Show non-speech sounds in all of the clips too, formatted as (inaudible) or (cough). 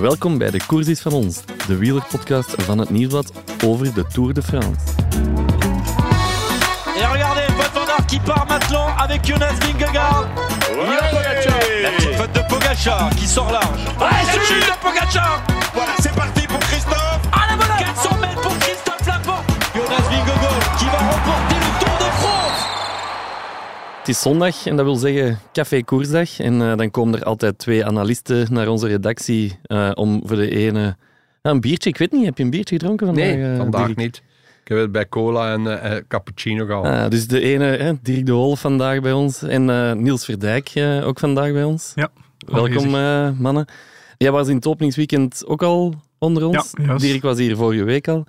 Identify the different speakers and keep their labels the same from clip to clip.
Speaker 1: Welkom bij de Koers is van ons, de wielerpodcast van het Nieuwsblad over de Tour de France.
Speaker 2: Et regardez, Wout van Aert qui part maintenant avec Jonas Vingegaard. La petite faute de Pogacar qui sort large. Ah, c'est le chute de Pogacar. Voilà, c'est parti pour Christophe. Ah la voilà 400 mètres pour Christophe Laporte. Jonas Vingegaard qui va remporter
Speaker 1: Het is zondag en dat wil zeggen café koersdag. En eh, dan komen er altijd twee analisten naar onze redactie eh, om voor de ene... Ja, een biertje, ik weet niet, heb je een biertje gedronken vandaag?
Speaker 3: Nee,
Speaker 1: eh,
Speaker 3: vandaag
Speaker 1: Dirk?
Speaker 3: niet. Ik heb het bij cola en eh, cappuccino gehad.
Speaker 1: Ah, dus de ene, hè, Dirk de Wolf vandaag bij ons en eh, Niels Verdijk eh, ook vandaag bij ons.
Speaker 4: Ja,
Speaker 1: Welkom eh, mannen. Jij was in het openingsweekend ook al onder ons.
Speaker 4: Ja.
Speaker 1: Dirk was hier vorige week al.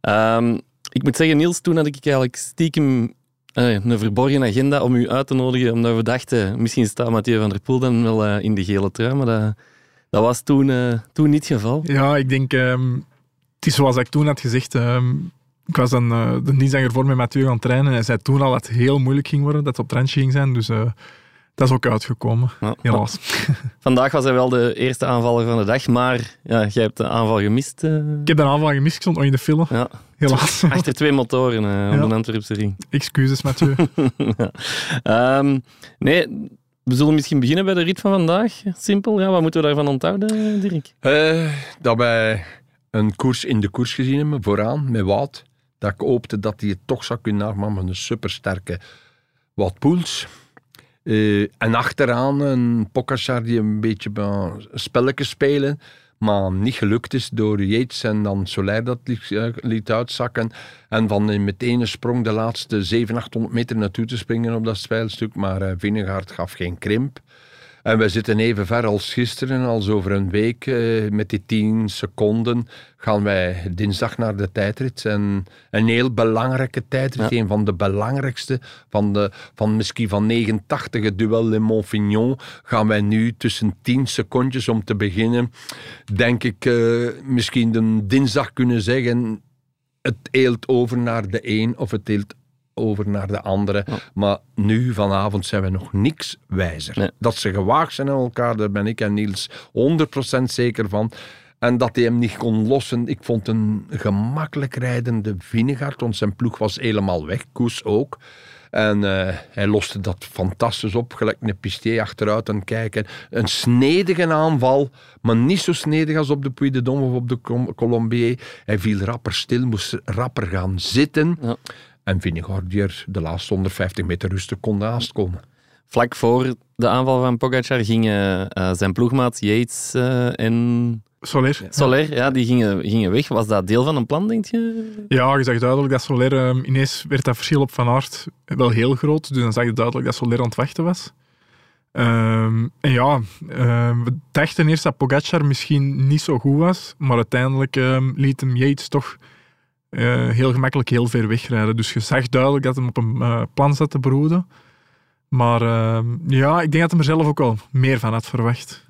Speaker 1: Ehm, ik moet zeggen, Niels, toen had ik eigenlijk stiekem eh, een verborgen agenda om u uit te nodigen, omdat we dachten, misschien staat Mathieu van der Poel dan wel eh, in de gele trui, maar dat, dat was toen, eh, toen niet het geval.
Speaker 4: Ja, ik denk, ehm, het is zoals ik toen had gezegd. ehm, ik was dan eh, de dinsdag ervoor met Mathieu gaan trainen en hij zei toen al dat het heel moeilijk ging worden, dat het op randje ging zijn. Dus eh, dat is ook uitgekomen,
Speaker 1: Ja.
Speaker 4: helaas. (laughs)
Speaker 1: Vandaag was hij wel de eerste aanvaller van de dag, maar ja, jij hebt de aanval gemist. eh.
Speaker 4: Ik heb de aanval gemist, ik stond nog in de file,
Speaker 1: ja.
Speaker 4: helaas. (laughs)
Speaker 1: Achter twee motoren eh, op
Speaker 4: Ja.
Speaker 1: de Antwerpse ring.
Speaker 4: Excuses, Mathieu. (laughs)
Speaker 1: Ja. Ehm, nee, we zullen misschien beginnen bij de rit van vandaag. Simpel, ja, wat moeten we daarvan onthouden, Dirk?
Speaker 3: Eh, dat wij een koers in de koers gezien hebben, vooraan, met Wout. Dat ik hoopte dat hij het toch zou kunnen nagaan met een supersterke Wout Poels. Eh, en achteraan een Pogacar die een beetje uh, spelletjes spelen, maar niet gelukt is door Yates en dan Soler dat liet, eh, uitzakken. En van meteen een sprong de laatste 700, 800 meter naartoe te springen op dat spijlstuk, maar eh Vingegaard gaf geen krimp. En we zitten even ver als gisteren, als over een week. eh, met die 10 seconden gaan wij dinsdag naar de tijdrit. En een heel belangrijke tijdrit.
Speaker 1: Ja.
Speaker 3: Een van de belangrijkste. Van, de, van misschien van 89, het duel Le Montfignon. Gaan wij nu tussen 10 secondjes om te beginnen. Denk ik eh, misschien de dinsdag kunnen zeggen. Het eelt over naar de een of het eelt over naar de andere. Maar nu, vanavond, zijn we nog niks wijzer.
Speaker 1: Nee.
Speaker 3: Dat ze gewaagd zijn aan elkaar, daar ben ik en Niels 100% zeker van. En dat hij hem niet kon lossen. Ik vond een gemakkelijk rijdende Vinegaard, want zijn ploeg was helemaal weg. Koes ook. En eh, hij loste dat fantastisch op, gelijk een pistier achteruit aan het kijken. Een snedige aanval, maar niet zo snedig als op de Puy de Dôme of op de Colombier. Hij viel rapper stil, moest rapper gaan zitten.
Speaker 1: Ja.
Speaker 3: En Vinegaard die er de laatste 150 meter rustig kon naast komen.
Speaker 1: Vlak voor de aanval van Pogacar gingen eh, zijn ploegmaat Yates eh, en
Speaker 4: Soler.
Speaker 1: Soler, ja, die gingen, gingen weg. Was dat deel van een plan, denk je?
Speaker 4: Ja, je zag duidelijk dat Soler... ehm, ineens werd dat verschil op Van Aert wel heel groot. Dus dan zag je duidelijk dat Soler aan het wachten was. Ehm, en ja, ehm, we dachten eerst dat Pogacar misschien niet zo goed was. Maar uiteindelijk ehm, liet hem Yates toch eh, heel gemakkelijk heel ver wegrijden. Dus je zag duidelijk dat hij op een eh, plan zat te broeden. Maar ehm, ja, ik denk dat hij er zelf ook wel meer van had verwacht.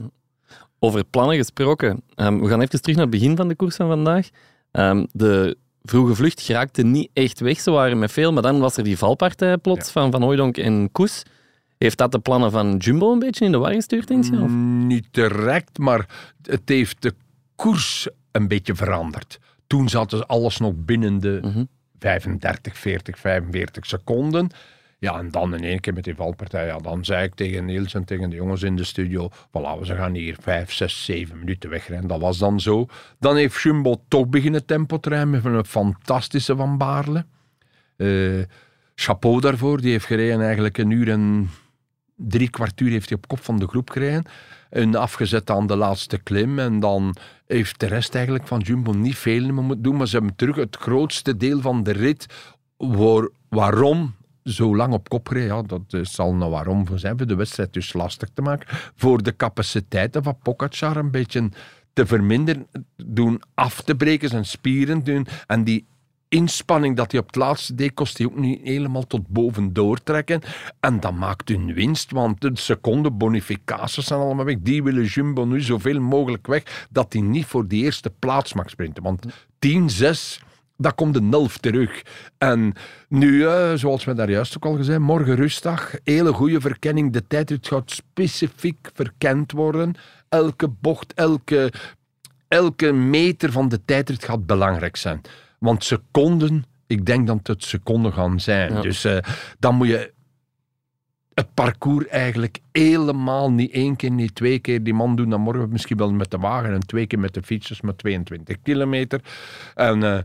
Speaker 1: Over plannen gesproken. Ehm, we gaan even terug naar het begin van de koers van vandaag. Ehm, de vroege vlucht geraakte niet echt weg. Ze waren met veel, maar dan was er die valpartij plots van Van Hooijdonk en Koes. Heeft dat de plannen van Jumbo een beetje in de war gestuurd, denk je? Of?
Speaker 3: Niet direct, maar het heeft de koers een beetje veranderd. Toen zaten ze alles nog binnen de
Speaker 1: Mhm.
Speaker 3: 35, 40, 45 seconden. Ja, en dan in één keer met die valpartij. Ja, dan zei ik tegen Niels en tegen de jongens in de studio: voilà, we gaan hier 5, 6, 7 minuten wegrijden. Dat was dan zo. Dan heeft Jumbo toch beginnen tempo te rijden met een fantastische Van Baarle. Eh, chapeau daarvoor. Die heeft gereden eigenlijk een uur en drie kwartier heeft hij op kop van de groep gereden. En afgezet aan de laatste klim. En dan heeft de rest eigenlijk van Jumbo niet veel meer moeten doen. Maar ze hebben terug het grootste deel van de rit. Waar, waarom zo lang op kop gereden? Ja, dat eh, zal nou waarom voor zijn. Voor de wedstrijd dus lastig te maken. Voor de capaciteiten van Pogacar een beetje te verminderen. Doen af te breken, zijn spieren doen. En die inspanning dat hij op het laatste deed, kost hij ook niet helemaal tot boven doortrekken. En dat maakt hun winst, want de seconde bonificaties zijn allemaal weg. Die willen Jumbo nu zoveel mogelijk weg, dat hij niet voor die eerste plaats mag sprinten. Want 10-6, dat komt de nulf terug. En nu, eh, zoals we daar juist ook al gezegd, morgen rustdag, hele goede verkenning. De tijdrit gaat specifiek verkend worden. Elke bocht, elke, elke meter van de tijdrit gaat belangrijk zijn. Want seconden, ik denk dat het seconden gaan zijn.
Speaker 1: Ja.
Speaker 3: Dus eh, dan moet je het parcours eigenlijk helemaal niet één keer, niet twee keer. Die man doet dan morgen misschien wel met de wagen en twee keer met de fietsers met 22 kilometer. En eh,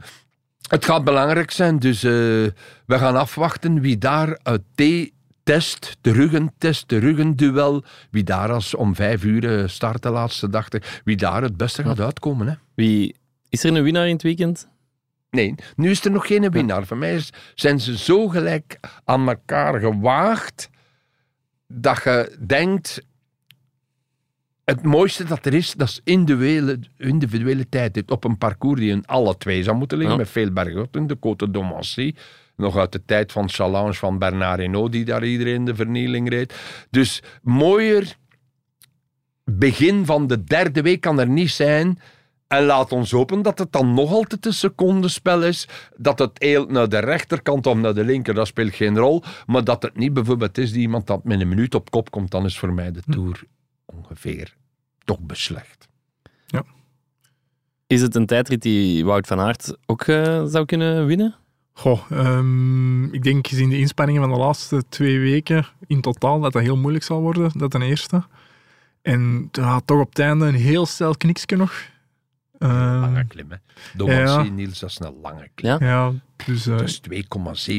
Speaker 3: het gaat belangrijk zijn, dus eh, we gaan afwachten wie daar uit die test, de ruggentest, de ruggenduel, wie daar als om vijf uur start de laatste dag, wie daar het beste gaat uitkomen. Hè?
Speaker 1: Wie, is er een winnaar in het weekend?
Speaker 3: Nee, nu is er nog geen winnaar. Voor mij is- zijn ze zo gelijk aan elkaar gewaagd dat je denkt. Het mooiste dat er is, dat is individuele, individuele tijd. Op een parcours die in alle twee zou moeten liggen,
Speaker 1: Ja.
Speaker 3: met veel bergen. De Côte d'Omancy, nog uit de tijd van Challenge van Bernard Hinault, die daar iedereen de vernieling reed. Dus mooier begin van de derde week kan er niet zijn. En laat ons hopen dat het dan nog altijd een secondenspel is. Dat het eelt naar de rechterkant of naar de linker, dat speelt geen rol. Maar dat het niet bijvoorbeeld is die iemand dat met een minuut op kop komt, dan is voor mij de Tour ongeveer toch beslecht.
Speaker 1: Is het een tijdrit die Wout van Aert ook eh, zou kunnen winnen?
Speaker 4: Goh, ehm, ik denk gezien de inspanningen van de laatste twee weken in totaal dat dat heel moeilijk zal worden, dat ten eerste. En gaat toch op het einde een heel snel kniksje nog. Ehm,
Speaker 3: Lange klim, hè.
Speaker 4: Ja.
Speaker 3: Niels, dat is een lange klim.
Speaker 1: Ja.
Speaker 4: ja, dus eh,
Speaker 3: Dat is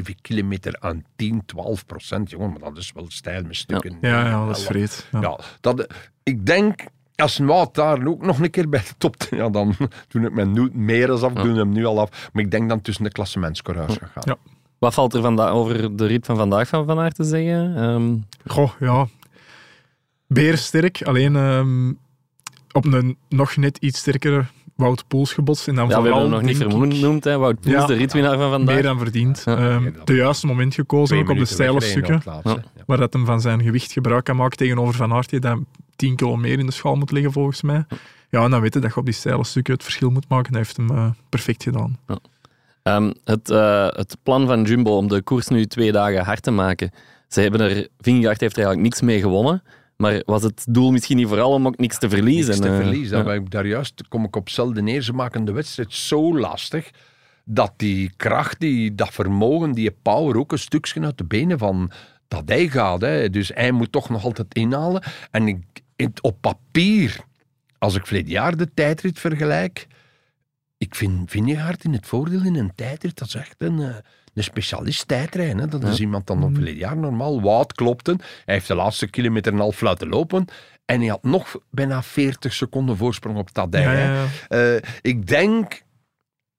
Speaker 3: 2,7 kilometer aan 10, 12 procent. Jongen, maar dat is wel stijl met stukken.
Speaker 4: ja, ja, dat is vreed. Ja.
Speaker 3: Ja, dat, ik denk, als Wout daar ook nog een keer bij de top... (laughs) Ja, dan doen het met nu meer als af,
Speaker 1: Ja.
Speaker 3: doen hem nu al af. Maar ik denk dan tussen de klassementscoureurs gaat gaan.
Speaker 4: Ja.
Speaker 1: Wat valt er over de rit van vandaag van Van Aert te zeggen? Ehm,
Speaker 4: Goh, ja. Berensterk, alleen ehm, op een nog net iets sterkere Wout Poels gebotst. En dan
Speaker 1: ja, we
Speaker 4: vooral,
Speaker 1: hebben hem nog niet vernoemd, hè. Wout Poels,
Speaker 4: Ja.
Speaker 1: de ritwinnaar van vandaag.
Speaker 4: Meer dan verdiend.
Speaker 1: Ja.
Speaker 4: Ehm, de juiste moment gekozen,
Speaker 3: Twee
Speaker 4: ook op de steile stukken. waar dat hem van zijn gewicht gebruik kan maken tegenover Van Aert, die dat 10 kilo meer in de schaal moet liggen volgens mij. Ja, en dan weet je dat je op die steile stukken het verschil moet maken. Dat heeft hem eh, perfect gedaan.
Speaker 1: Ehm, het, eh, het plan van Jumbo om de koers nu twee dagen hard te maken. Ze hebben er, Vingegaard heeft er eigenlijk niks mee gewonnen. Maar was het doel misschien niet vooral om ook niks te verliezen?
Speaker 3: Niks te
Speaker 1: Eh,
Speaker 3: verliezen.
Speaker 1: ja.
Speaker 3: Daar juist kom ik op zelden neer. Ze maken de wedstrijd zo lastig dat die kracht, die, dat vermogen, die power ook een stukje uit de benen van dat hij gaat. Hè. Dus hij moet toch nog altijd inhalen. En ik, op papier, als ik verleden jaar de tijdrit vergelijk, ik vind Vingegaard in het voordeel in een tijdrit, dat is echt een, eh, een specialist tijdrijden. Dat is iemand dan op verleden jaar normaal. Wout klopte. Hij heeft de laatste kilometer en een half laten lopen. En hij had nog bijna 40 seconden voorsprong op Tadej.
Speaker 4: Ja.
Speaker 3: Eh, ik denk,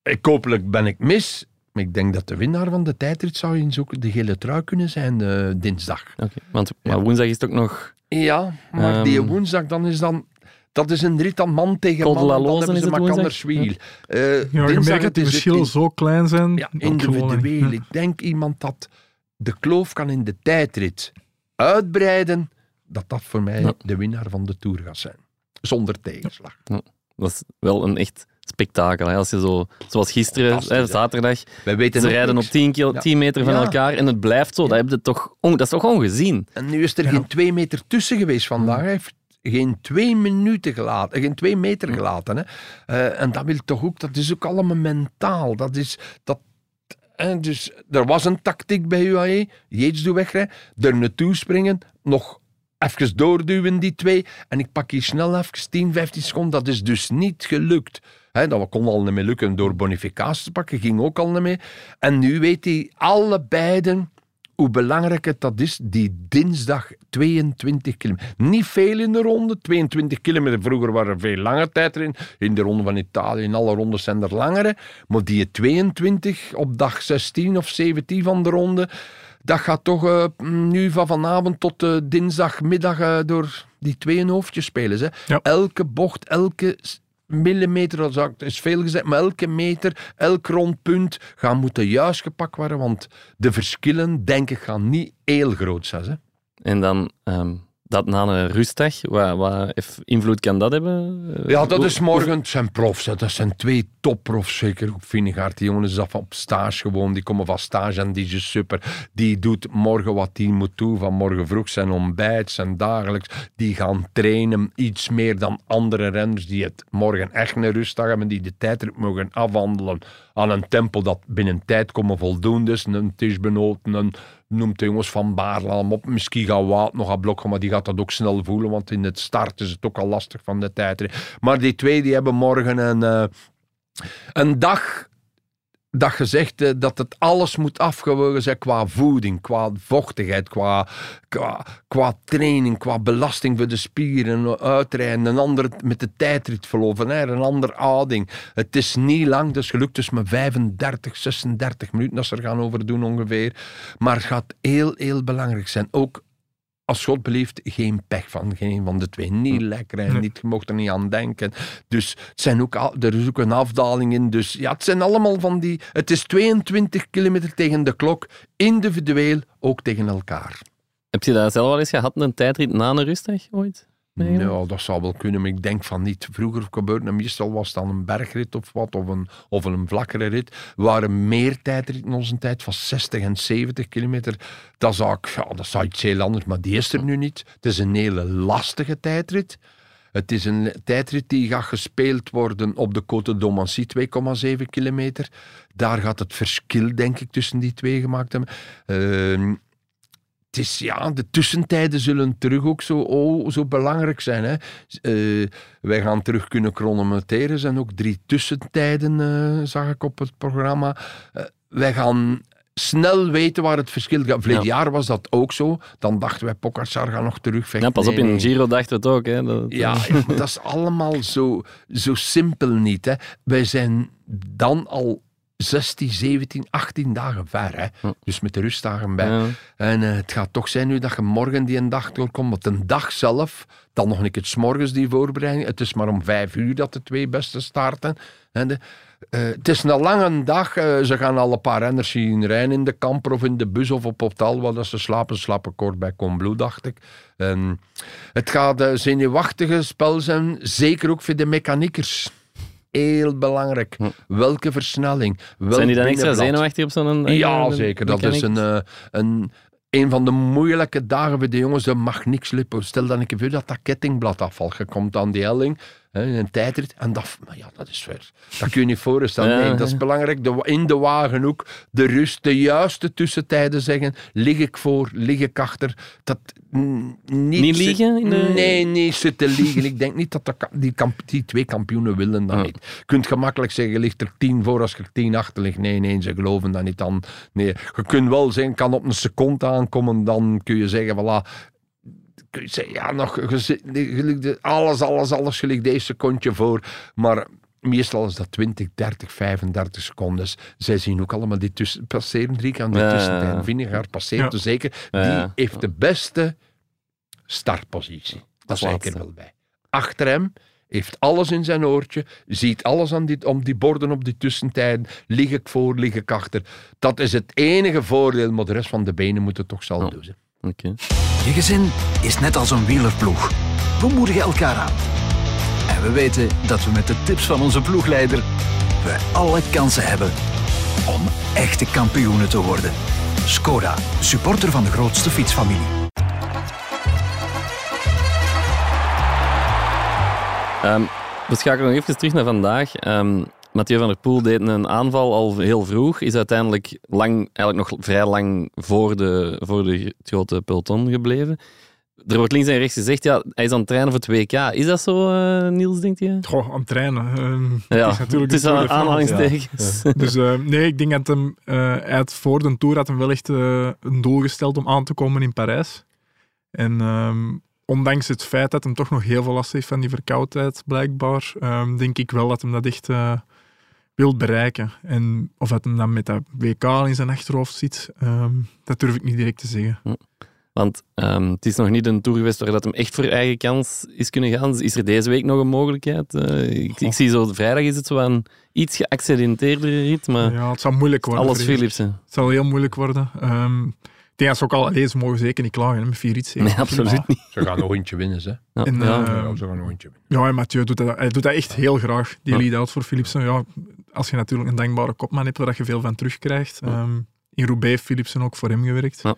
Speaker 3: ik, hopelijk ben ik mis, maar ik denk dat de winnaar van de tijdrit zou eens ook de gele trui kunnen zijn eh, dinsdag.
Speaker 1: Oké, Want maar woensdag is het ook nog...
Speaker 3: Ja, maar
Speaker 1: Ehm.
Speaker 3: die woensdag dan is dan... Dat is een rit aan man tegen man. Dan hebben
Speaker 1: is
Speaker 3: ze
Speaker 1: het
Speaker 3: maar
Speaker 1: woensdag?
Speaker 3: wiel. Eh,
Speaker 4: Ja, je merkt dat die verschillen zo klein zijn.
Speaker 3: Ja, individueel.
Speaker 4: ja.
Speaker 3: Ik denk iemand dat de kloof kan in de tijdrit uitbreiden, dat dat voor mij
Speaker 1: Ja.
Speaker 3: de winnaar van de Tour gaat zijn. Zonder tegenslag.
Speaker 1: Dat is wel een echt spektakel. Hè? Als je zo, zoals gisteren, hè, zaterdag,
Speaker 3: Wij weten
Speaker 1: ze rijden op
Speaker 3: niks.
Speaker 1: 10, kilo,
Speaker 3: Ja.
Speaker 1: 10 meter van
Speaker 3: Ja.
Speaker 1: elkaar en het blijft zo. Dat, heb je toch, on- dat is toch ongezien?
Speaker 3: En nu is er geen twee meter tussen geweest vandaag. Hij heeft geen twee minuten gelaten, geen twee meter gelaten. Hè. Eh, en dat wil toch ook, dat is ook allemaal mentaal. Dat is, dat, hè, dus er was een tactiek bij UAE. Jeets doet wegrijden, er naartoe springen, nog even doorduwen die twee. En ik pak hier snel even 10, 15 seconden. Dat is dus niet gelukt. Hè, dat kon al niet meer lukken door bonificatie te pakken, ging ook al niet meer. En nu weet hij allebei hoe belangrijk het dat is, die dinsdag 22 kilometer. Niet veel in de ronde, 22 kilometer. Vroeger waren er veel langer tijd erin. In de ronde van Italië, in alle rondes zijn er langere. Maar die 22 op dag 16 of 17 van de ronde, dat gaat toch eh, nu van vanavond tot eh, dinsdagmiddag eh, door die twee hoofdjes spelen.
Speaker 4: Ja.
Speaker 3: Elke bocht, elke millimeter, dat is- veel gezegd, maar elke meter, elk rondpunt gaan moeten juist gepakt worden, want de verschillen, denk ik, gaan niet heel groot zijn. Hè?
Speaker 1: En dan ehm, dat na een rustdag, wat, wat invloed kan dat hebben?
Speaker 3: Ja, dat is morgen. Het zijn profs. hè. Dat zijn twee topprofs, zeker ook Vinegaard. Die jongen is af op stage gewoon. Die komen van stage en die is super. Die doet morgen wat hij moet doen. Van morgen vroeg zijn ontbijt, zijn dagelijks. Die gaan trainen iets meer dan andere renners die het morgen echt een rustdag hebben. Die de tijdrit mogen afwandelen aan een tempo dat binnen tijd komen voldoende is. Een Tischbenoten, een noemt de jongens van Baarle allemaal op. Misschien gaat Wout nog aan blokken, maar die gaat dat ook snel voelen, want in het start is het ook al lastig van de tijd. Maar die twee die hebben morgen een, eh, een dag dat gezegd eh, dat het alles moet afgewogen zijn qua voeding, qua vochtigheid, qua, qua, training, qua belasting voor de spieren, uitrijden, een ander met de tijdrit verloven, een ander ading. Het is niet lang, dus gelukt dus met 35, 36 minuten dat ze er gaan over doen ongeveer. Maar het gaat heel, heel belangrijk zijn. Ook als God belieft, geen pech van geen van de twee. Niet lekker en niet, je mocht er niet aan denken. Dus het zijn ook, er is ook een afdaling in. Dus ja, het zijn allemaal van die... Het is 22 kilometer tegen de klok, individueel ook tegen elkaar.
Speaker 1: Heb je dat zelf al eens gehad, een tijdrit na een rustdag ooit? Nee,
Speaker 3: Ja, dat zou wel kunnen, maar ik denk van niet. Vroeger gebeurde het, meestal was het dan een bergrit of wat, of een, of een vlakkere rit. Er waren meer tijdritten in onze tijd, van 60 en 70 kilometer. Dat zou, ik, ja, dat zou iets heel anders, maar die is er nu niet. Het is een hele lastige tijdrit. Het is een tijdrit die gaat gespeeld worden op de Côte d'Omancy, 2,7 kilometer. Daar gaat het verschil, denk ik, tussen die twee gemaakt hebben. Ehm, het is, ja, de tussentijden zullen terug ook zo, oh, zo belangrijk zijn. Hè. Eh, wij gaan terug kunnen chronometreren. Er zijn ook drie tussentijden, eh, zag ik op het programma. Eh, wij gaan snel weten waar het verschil gaat. Verleden
Speaker 1: Ja.
Speaker 3: jaar was dat ook zo. Dan dachten wij, Pogacar gaat nog terugvechten.
Speaker 1: Ja, pas op, in. Giro dachten we het ook. Hè, dat,
Speaker 3: Ja, ja, dat is allemaal zo, zo simpel niet. Hè. Wij zijn dan al 16, 17, 18 dagen ver. Hè. Dus met de rustdagen bij.
Speaker 1: Ja.
Speaker 3: En eh, het gaat toch zijn nu dat je morgen die een dag doorkomt. Want een dag zelf, dan nog een keer 's morgens die voorbereiding. Het is maar om vijf uur dat de twee beste starten. En de, eh, het is een lange dag. eh, ze gaan al een paar renners zien rijden in de kamper of in de bus of op hotel. Waar dat ze slapen. Slapen kort bij Combloe, dacht ik. En het gaat een zenuwachtige spel zijn. Zeker ook voor de mechaniekers. Heel belangrijk. Welke versnelling. Welk
Speaker 1: Zijn die dan extra zenuwachtig op zo'n dag?
Speaker 3: Ja,
Speaker 1: Eh,
Speaker 3: zeker. Dat is een, eh, een, een van de moeilijke dagen voor de jongens. Er mag niks lippen. Stel dan ik voor dat dat kettingblad afvalt. Je komt aan die helling, een tijdrit, en dat, maar ja, dat is ver. Dat kun je niet voorstellen. Nee, dat is belangrijk. De, in de wagen ook de rust, de juiste tussentijden zeggen. Lig ik voor, lig ik achter. Dat, niet,
Speaker 1: Niet in de-
Speaker 3: Nee, niet zitten liegen. ik denk niet dat die, die twee kampioenen willen dat
Speaker 1: Ja.
Speaker 3: niet. Je kunt gemakkelijk zeggen, je ligt er tien voor als je er tien achter ligt. Nee, nee, ze geloven dat niet dan. Nee, je kunt wel zeggen, kan op een seconde aankomen, dan kun je zeggen, voilà. Kun je zeggen, ja, nog, alles, alles, alles, je ligt deze secondje voor. Maar meestal is dat 20, 30, 35 seconden. Zij zien ook allemaal die tussen, passeren drie keer aan die
Speaker 1: Ja, ja, ja.
Speaker 3: tussentijd. Vinegaard passeert
Speaker 4: Ja.
Speaker 3: dus zeker. Die
Speaker 1: ja.
Speaker 3: heeft de beste startpositie. Dat ik er wel bij. Achter hem heeft alles in zijn oortje, ziet alles aan die, om die borden op die tussentijden. Lig ik voor, lig ik achter. Dat is het enige voordeel, maar de rest van de benen moeten toch zelf doen.
Speaker 1: Oké.
Speaker 5: Je gezin is net als een wielerploeg. We moedigen elkaar aan. En we weten dat we met de tips van onze ploegleider we alle kansen hebben om echte kampioenen te worden. Skoda, supporter van de grootste fietsfamilie.
Speaker 1: Ehm, we schakelen nog even terug naar vandaag. Ehm Mathieu van der Poel deed een aanval al heel vroeg. Is uiteindelijk lang, eigenlijk nog vrij lang voor, de, voor de, het grote peloton gebleven. Er wordt links en rechts gezegd, ja, hij is aan het trainen voor het WK. Is dat zo, eh, Niels, denk je?
Speaker 4: Goh, aan het trainen. Ehm,
Speaker 1: Ja,
Speaker 4: het is natuurlijk
Speaker 1: het is aan aanhalingstekens.
Speaker 4: Dus eh, nee, ik denk dat hem eh, hij had voor de Tour had hem wel echt eh, een doel gesteld om aan te komen in Parijs. En ehm, ondanks het feit dat hij toch nog heel veel last heeft van die verkoudheid, blijkbaar, ehm, denk ik wel dat hem dat echt eh, wil bereiken. En of dat hem dan met dat WK in zijn achterhoofd zit, ehm, dat durf ik niet direct te zeggen.
Speaker 1: Want ehm, het is nog niet een tour geweest waar dat hem echt voor eigen kans is kunnen gaan. Is er deze week nog een mogelijkheid? Eh, ik, ik zie zo, vrijdag is het zo een iets geaccidenteerdere rit, maar
Speaker 4: Ja, het zal moeilijk worden.
Speaker 1: alles. Philipsen.
Speaker 4: Het zal heel moeilijk worden. Ehm, denk dat ze ook al, allee, ze mogen zeker niet klagen hè, met vier iets.
Speaker 1: Nee, absoluut niet.
Speaker 3: Ze gaan nog eentje winnen, hè.
Speaker 1: Ja,
Speaker 4: En,
Speaker 1: ja.
Speaker 4: eh,
Speaker 3: Ja, ze gaan nog eentje winnen.
Speaker 4: Ja, en Mathieu doet dat, hij doet dat echt heel graag, die
Speaker 1: Ja.
Speaker 4: lead-out voor Philipsen. Ja, als je natuurlijk een dankbare kopman hebt waar je veel van terugkrijgt. Ehm, in Roubaix heeft Philipsen ook voor hem gewerkt.
Speaker 1: Ja.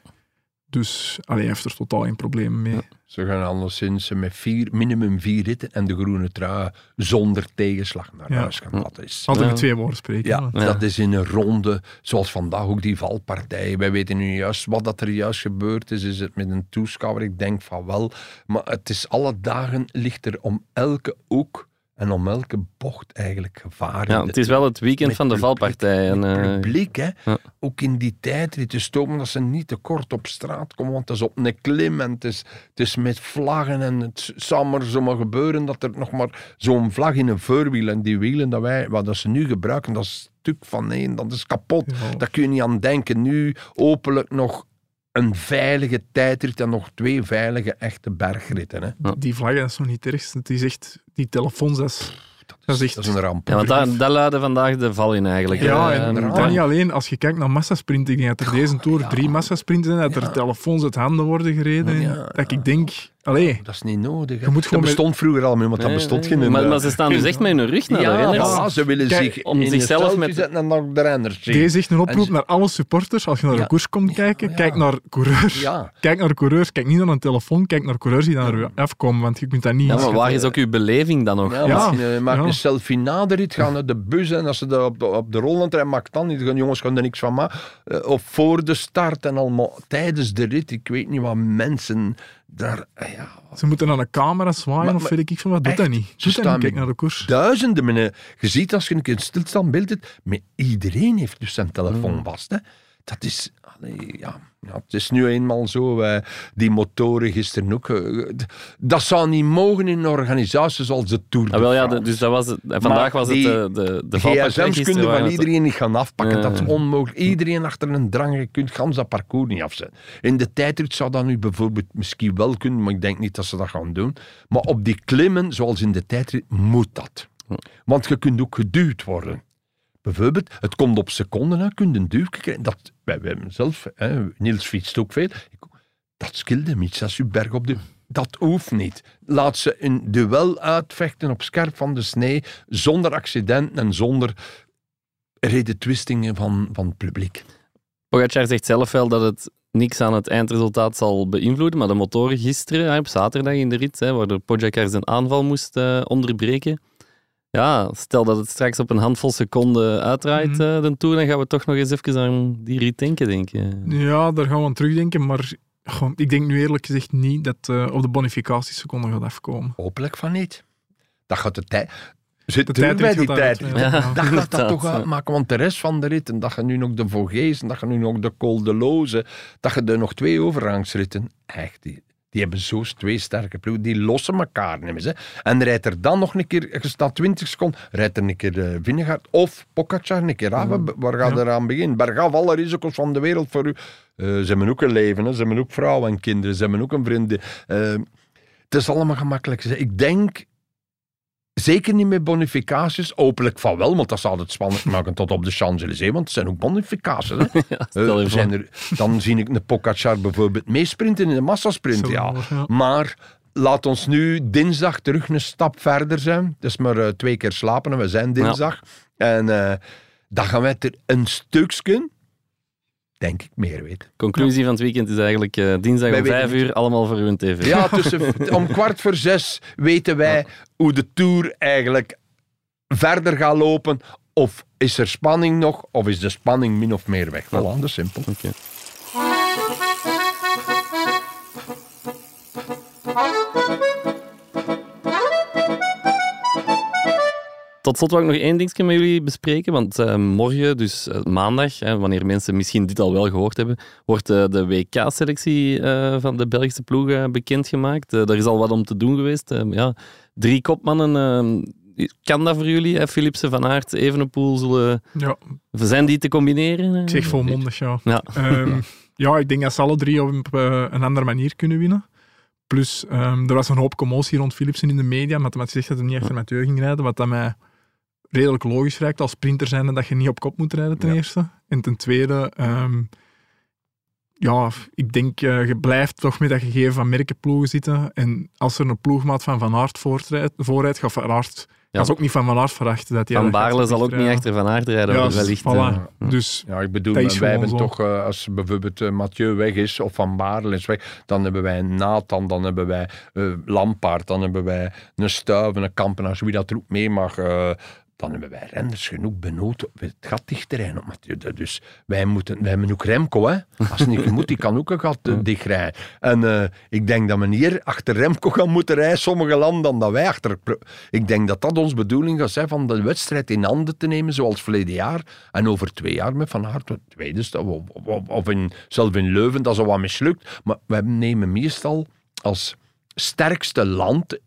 Speaker 4: Dus allee, hij heeft er totaal geen probleem mee.
Speaker 1: Ja.
Speaker 3: Ze gaan anderszins met vier, minimum vier ritten en de groene trui zonder tegenslag naar
Speaker 4: Ja.
Speaker 3: huis gaan. Dat is,
Speaker 4: Altijd
Speaker 1: Ja.
Speaker 4: met twee woorden spreken.
Speaker 3: ja, dat is in een ronde, zoals vandaag ook die valpartij. Wij weten nu juist wat dat er juist gebeurd is. Is het met een toeschouwer? Ik denk van wel. Maar het is alle dagen ligt er om elke hoek en om elke bocht eigenlijk gevaar.
Speaker 1: Ja, het is wel het weekend
Speaker 3: met
Speaker 1: van de
Speaker 3: publiek,
Speaker 1: valpartij. En,
Speaker 3: met
Speaker 1: eh,
Speaker 3: publiek, hè.
Speaker 1: ja.
Speaker 3: Ook in die tijd, het is stomen dat ze niet te kort op straat komen, want het is op een klim en het is, het is met vlaggen en het zou maar zomaar gebeuren dat er nog maar zo'n vlag in een voorwiel en die wielen dat wij, wat dat ze nu gebruiken, dat is stuk van één, dat is kapot.
Speaker 4: Ja.
Speaker 3: Daar kun je niet aan denken. Nu openlijk nog een veilige tijdrit en nog twee veilige echte bergritten. Hè.
Speaker 1: Ja.
Speaker 4: Die vlaggen, is nog niet het ergste. Het is echt, die telefoons, dat is, dat is echt...
Speaker 3: Dat is een ramp.
Speaker 1: ja, want vandaag de val in eigenlijk.
Speaker 4: Ja, en dat niet alleen. Als je kijkt naar massasprinten, ik denk dat er deze Tour
Speaker 3: ja.
Speaker 4: drie massasprinten zijn, dat
Speaker 3: Ja.
Speaker 4: er telefoons uit handen worden gereden.
Speaker 3: Ja.
Speaker 4: Dat ik denk, allee,
Speaker 3: Dat is niet nodig.
Speaker 4: Je moet
Speaker 3: dat
Speaker 4: met-
Speaker 3: bestond vroeger al, maar dat
Speaker 1: nee,
Speaker 3: bestond
Speaker 1: nee.
Speaker 3: geen...
Speaker 1: Maar, maar ze staan dus echt met hun rug naar de
Speaker 3: ja,
Speaker 1: renners.
Speaker 3: voilà, ze willen
Speaker 4: Kijk,
Speaker 3: zich
Speaker 1: om
Speaker 3: in
Speaker 1: zichzelf
Speaker 3: een
Speaker 1: met-
Speaker 3: zetten en dan de renners
Speaker 4: deze is echt een
Speaker 3: En
Speaker 4: oproep
Speaker 3: ze-
Speaker 4: naar alle supporters. Als je naar de
Speaker 3: Ja.
Speaker 4: koers komt kijken,
Speaker 3: Ja.
Speaker 4: kijk naar coureurs.
Speaker 3: Ja,
Speaker 4: Kijk naar de coureurs, kijk niet naar een telefoon, kijk naar coureurs die naar u afkomen, want je kunt dat niet...
Speaker 1: Ja, maar waar is ook uw beleving dan nog?
Speaker 3: ja,
Speaker 4: Ja.
Speaker 3: misschien, maak
Speaker 4: Ja.
Speaker 3: een selfie na de rit, gaan naar de bus en als ze daar op de, op de rolland rijden, maakt dan niet. De jongens gaan er niks van maken. Eh, of voor de start en allemaal tijdens de rit. Ik weet niet wat mensen daar... eh, Ja,
Speaker 4: Ze moeten aan een camera zwaaien
Speaker 3: Maar-
Speaker 4: of weet ik veel wat. Doe
Speaker 3: echt,
Speaker 4: dat niet.
Speaker 3: ze
Speaker 4: Doe dat
Speaker 3: staan
Speaker 4: niet. Kijk naar de koers.
Speaker 3: duizenden. Je ziet als je een stilstand beeld hebt, maar iedereen heeft dus zijn telefoon
Speaker 1: Mm.
Speaker 3: vast. Hè. Dat is... ja, ja, het is nu eenmaal zo. eh, die motoren gisteren ook. eh, dat zou niet mogen in een organisatie zoals de Tour
Speaker 1: Ah, wel, ja, de- dus dat was het. Vandaag was het de, de, de
Speaker 3: gsm's kunnen van iedereen niet gaan afpakken. Dat is onmogelijk. Iedereen achter een drang. Je kunt gans dat parcours niet afzetten. In de tijdrit zou dat nu bijvoorbeeld misschien wel kunnen, maar ik denk niet dat ze dat gaan doen. Maar op die klimmen, zoals in de tijdrit, moet dat. Want je kunt ook geduwd worden. Bijvoorbeeld, het komt op seconden, hè, je kunt een krijgen. Dat, wij, zelf, hè, Niels fietst ook veel. Dat skilde hem als u berg op de... Dat hoeft niet. Laat ze een duel uitvechten op scherp van de snee, zonder accidenten en zonder redetwistingen van, van het publiek.
Speaker 1: Pogacar zegt zelf wel dat het niks aan het eindresultaat zal beïnvloeden, maar de motoren gisteren, op zaterdag in de rit, hè, waardoor Pogacar zijn aanval moest eh, onderbreken. Ja, stel dat het straks op een handvol seconden uitdraait,
Speaker 4: Mhm.
Speaker 1: eh, de Tour, dan gaan we toch nog eens even aan die rit denken.
Speaker 4: Ja, daar gaan we aan terugdenken, maar goh, ik denk nu eerlijk gezegd niet dat eh, op de bonificatieseconde gaat afkomen.
Speaker 3: Hopelijk van niet. Dat gaat de tijd... Zit
Speaker 4: De
Speaker 3: bij
Speaker 4: tijdrit
Speaker 3: die tijd.
Speaker 4: daaruit,
Speaker 1: Ja.
Speaker 4: ja.
Speaker 3: Dat gaat dat toch uitmaken, want de rest van de rit, en dat je nu nog de Vogees, en dat je nu nog de Col de Loze, dat je er nog twee overgangsritten, echt, die, hebben zo twee sterke ploegen, die lossen elkaar niet meer. Hè. En rijdt er dan nog een keer, je staat 20 seconden, rijdt er een keer uh, Vingegaard of Pogacar een keer af, waar gaat
Speaker 4: Ja.
Speaker 3: er aan beginnen? Bergaf alle risico's van de wereld voor u. Eh, ze hebben ook een leven, hè. ze hebben ook vrouwen en kinderen, ze hebben ook een vriendin. Eh, het is allemaal gemakkelijk. Ik denk Zeker niet met bonificaties. Hopelijk van wel, want dat zou het spannend (laughs) maken tot op de Champs-Élysées. Want het zijn ook bonificaties. Hè. (laughs)
Speaker 1: Ja,
Speaker 3: Eh, zijn er, dan zie ik een Pogacar bijvoorbeeld meesprinten in de massasprint.
Speaker 4: Zo,
Speaker 3: Ja.
Speaker 4: ja.
Speaker 3: Maar laat ons nu dinsdag terug een stap verder zijn. Het is maar eh, twee keer slapen en we zijn dinsdag. En eh, dan gaan wij er een stukje, denk ik, meer weten.
Speaker 1: Conclusie van het weekend is eigenlijk eh, dinsdag
Speaker 3: Wij
Speaker 1: om vijf uur, allemaal voor hun tv.
Speaker 3: Ja, (laughs) tussen, om kwart voor zes weten wij hoe de Tour eigenlijk verder gaat lopen. Of is er spanning nog, of is de spanning min of meer weg? Dat is simpel.
Speaker 1: Oké. Tot slot wil ik nog één dingetje met jullie bespreken. Want eh, morgen, dus eh, maandag, hè, wanneer mensen misschien dit al wel gehoord hebben, wordt eh, de WK-selectie van de Belgische ploegen bekendgemaakt. Daar is al wat om te doen geweest. Ja, drie kopmannen. kan dat voor jullie? Hè? Philipsen, Van Aert, Evenepoel, zullen...
Speaker 4: Ja,
Speaker 1: zijn die te combineren?
Speaker 4: ik zeg volmondig, ja.
Speaker 1: Ja.
Speaker 4: Ehm, ja, ik denk dat ze alle drie op een andere manier kunnen winnen. Plus, ehm, er was een hoop commotie rond Philipsen in de media, hem had gezegd dat hij niet achter Mathieu ging rijden, wat dat mij redelijk logisch lijkt als sprinter zijnde dat je niet op kop moet rijden ten
Speaker 3: Ja.
Speaker 4: eerste. En ten tweede, ehm, ja, ik denk, uh, je blijft toch met dat gegeven van merkenploegen zitten. En als er een ploegmaat van Van Aert voorrijdt, voorrijdt gaat Van Aert ja. Dat is ook niet van Van Aert verwacht. Dat
Speaker 1: van Baarle zal ook niet achter Van Aert rijden, ja, wellicht.
Speaker 4: Voilà. Uh, dus
Speaker 3: ja, ik bedoel, wij hebben zo. toch, uh, als bijvoorbeeld uh, Mathieu weg is, of Van Baarle is weg, dan hebben wij Nathan, dan hebben wij Lampaard, dan hebben wij een Stuiven, een Kampenaars, wie dat er ook mee mag dan hebben wij renners genoeg. Het dichtrijden op Mathieu. Dus wij, moeten, wij hebben ook Remco. Hè. Als het niet moet, die kan ook een gat uh, dichtrijden. En uh, ik denk dat men hier achter Remco gaan moeten rijden, sommige landen, dan dat wij achter... Ik denk dat dat onze bedoeling gaat zijn, van de wedstrijd in handen te nemen, zoals verleden jaar. En over twee jaar met Van Aert, tweede, of, of, of in, zelf in Leuven, dat is al wat mislukt. Maar wij nemen meestal als sterkste land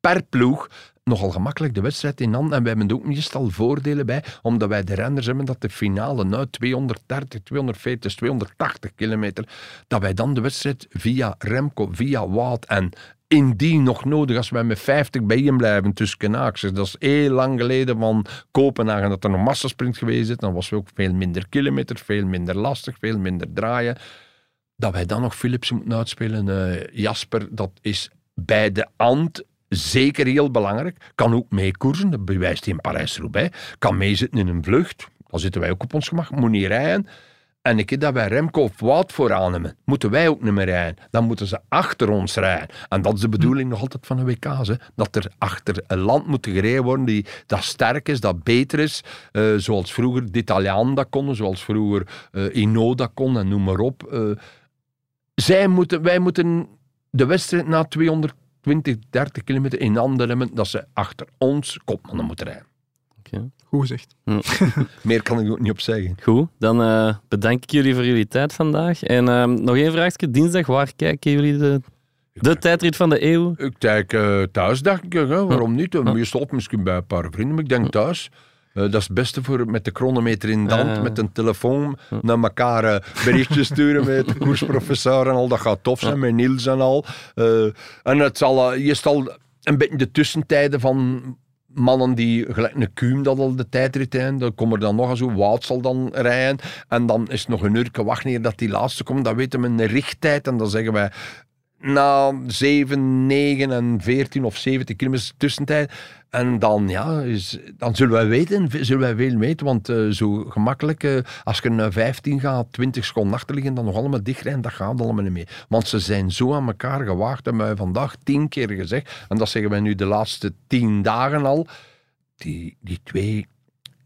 Speaker 3: per ploeg nogal gemakkelijk de wedstrijd in handen. En wij hebben er ook meestal voordelen bij, omdat wij de renners hebben dat de finale, nou 230, 240, 280 kilometer, dat wij dan de wedstrijd via Remco, via Wout en indien nog nodig, als wij met 50 bij blijven tussen Kanaakses. Dat is heel lang geleden van Kopenhagen dat er nog massasprint geweest is. Dan was er ook veel minder kilometer, veel minder lastig, veel minder draaien. Dat wij dan nog Philips moeten uitspelen. Uh, Jasper, dat is bij de Ant zeker heel belangrijk. Kan ook meekoersen, dat bewijst hij in Parijs-Roubaix. Kan meezitten in een vlucht, dan zitten wij ook op ons gemak, moet niet rijden. En ik dat wij Remco of Wout vooraan hebben, moeten wij ook niet meer rijden. Dan moeten ze achter ons rijden. En dat is de bedoeling nog altijd van de WK's. Hè? Dat er achter een land moet gereden worden die dat sterk is, dat beter is. Uh, zoals vroeger de dat konden, zoals vroeger uh, dat kon en noem maar op. Uh, zij moeten, wij moeten de wedstrijd na 200 20, 30 kilometer in handen hebben dat ze achter ons kopmannen moeten rijden.
Speaker 1: Okay.
Speaker 4: Goed gezegd.
Speaker 1: Hm. (laughs)
Speaker 3: Meer kan ik ook niet op zeggen.
Speaker 1: Goed, dan uh, bedank ik jullie voor jullie tijd vandaag. En uh, nog één vraagje. Dinsdag, waar kijken jullie de, de tijdrit van de eeuw?
Speaker 3: Ik kijk uh, thuis, dacht ik. Hè. Waarom niet? Je stopt misschien bij een paar vrienden, maar ik denk thuis. Uh, dat is het beste voor met de chronometer in de hand, met een telefoon naar elkaar uh, berichtjes sturen met de koersprofessor en al. Dat gaat tof zijn, met Niels en al. En het zal, je zal een beetje de tussentijden van mannen die gelijk een kuum dat al de tijdrit zijn, dan komen er dan nog eens hoe Wout zal dan rijden en dan is het nog een uur wachten dat die laatste komt, dan weten we een richttijd en dan zeggen wij na 7, 9 en 14 of 17 kilometer tussentijd. En dan, ja, is, dan zullen wij weten, zullen wij veel weten, want uh, zo gemakkelijk, uh, als je naar 15 gaat, 20 seconden achter liggen, dan nog allemaal dichtrijden, dat gaat allemaal niet meer. Want ze zijn zo aan elkaar gewaagd, hebben wij vandaag tien keer gezegd, en dat zeggen wij nu de laatste tien dagen al, die, die twee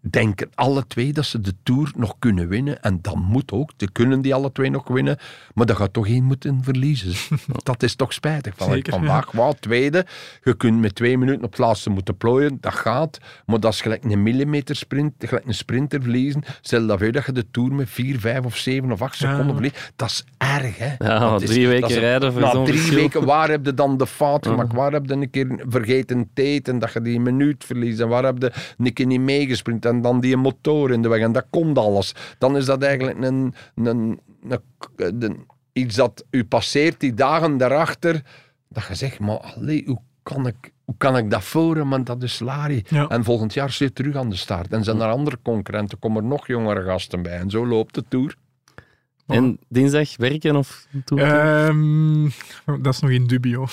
Speaker 3: denken alle twee dat ze de Tour nog kunnen winnen. En dat moet ook. Ze kunnen die alle twee nog winnen. Maar dat gaat toch één moeten verliezen. (laughs) dat is toch spijtig. Van Zeker, vandaag, ja. tweede. Je kunt met twee minuten op het laatste moeten plooien. Dat gaat. Maar dat is gelijk een millimeter sprint. Gelijk een sprinter verliezen. Stel dat je dat je de Tour met vier, vijf of zeven of acht seconden ja. verliest. Dat is erg. Hè?
Speaker 1: Ja,
Speaker 3: dat
Speaker 1: drie is, weken rijden voor
Speaker 3: Na drie weken, waar heb je dan de fout gemaakt? Waar heb je een keer vergeten tijd en dat je die minuut verliest? En waar heb je een keer niet meegesprint? En dan die motor in de weg en dat komt alles. Dan is dat eigenlijk een, een, een, iets dat u passeert die dagen daarachter, dat je zegt, maar allee, hoe kan ik, hoe kan ik dat voeren? Want dat is Lari.
Speaker 4: Ja.
Speaker 3: En volgend jaar zit terug aan de start. En zijn er andere concurrenten, komen er nog jongere gasten bij. En zo loopt de Tour.
Speaker 1: En dinsdag werken of
Speaker 4: um, Dat is nog in dubio.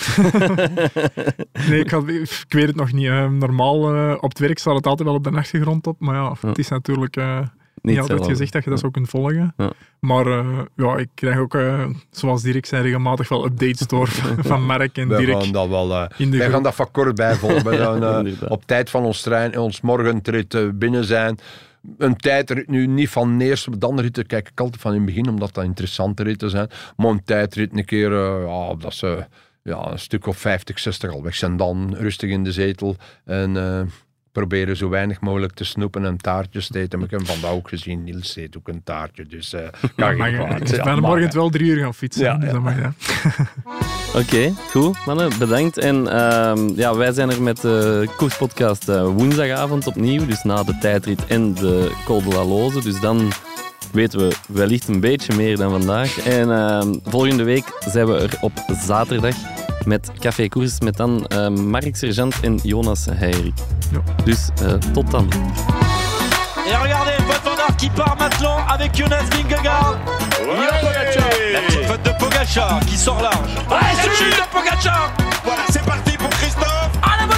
Speaker 4: (laughs) nee, ik, had, ik, weet het nog niet. Uh, normaal uh, op het werk staat het altijd wel op de achtergrond op. Maar ja, ja. het is natuurlijk uh, niet, altijd gezegd dat je dat zo kunt volgen.
Speaker 1: Ja.
Speaker 4: Maar ja, ik krijg ook, zoals Dirk zei, regelmatig wel updates door van (laughs) Mark en
Speaker 3: wij
Speaker 4: Dirk.
Speaker 3: Gaan dat wel, wij gaan dat van kort bijvolgen. We gaan (laughs) op tijd van ons trein, ons morgentrit binnen zijn een tijdrit nu niet van de eerste, dan ritten kijk ik altijd van in het begin, omdat dat interessante ritten zijn. Maar een tijdrit een keer, uh, ja, dat ze ja, een stuk of 50, 60 al weg zijn. Dan rustig in de zetel en uh, proberen zo weinig mogelijk te snoepen en taartjes te eten. Maar ik heb vandaag ook gezien, Niels eet ook een taartje. Dus (laughs) uh, kan geen kwaad.
Speaker 4: Ik ben morgen wel drie uur gaan fietsen.
Speaker 3: Ja,
Speaker 4: dus
Speaker 3: ja.
Speaker 4: dat mag, ja. (laughs)
Speaker 1: Oké, okay, goed mannen, bedankt. En uh, ja, wij zijn er met de koerspodcast uh, woensdagavond opnieuw, dus na de tijdrit en de Col de la Loze. Dus dan weten we wellicht een beetje meer dan vandaag. En uh, volgende week zijn we er op zaterdag met Café Koers met dan uh, Mark Sergent en Jonas Heirik.
Speaker 4: Ja.
Speaker 1: Dus eh, tot dan.
Speaker 2: Et regardez, Van qui part maintenant avec Jonas Vingegaard. Ouais La petite faute de Pogacha qui sort large. Ah c'est de Voilà, c'est parti pour Christophe. À la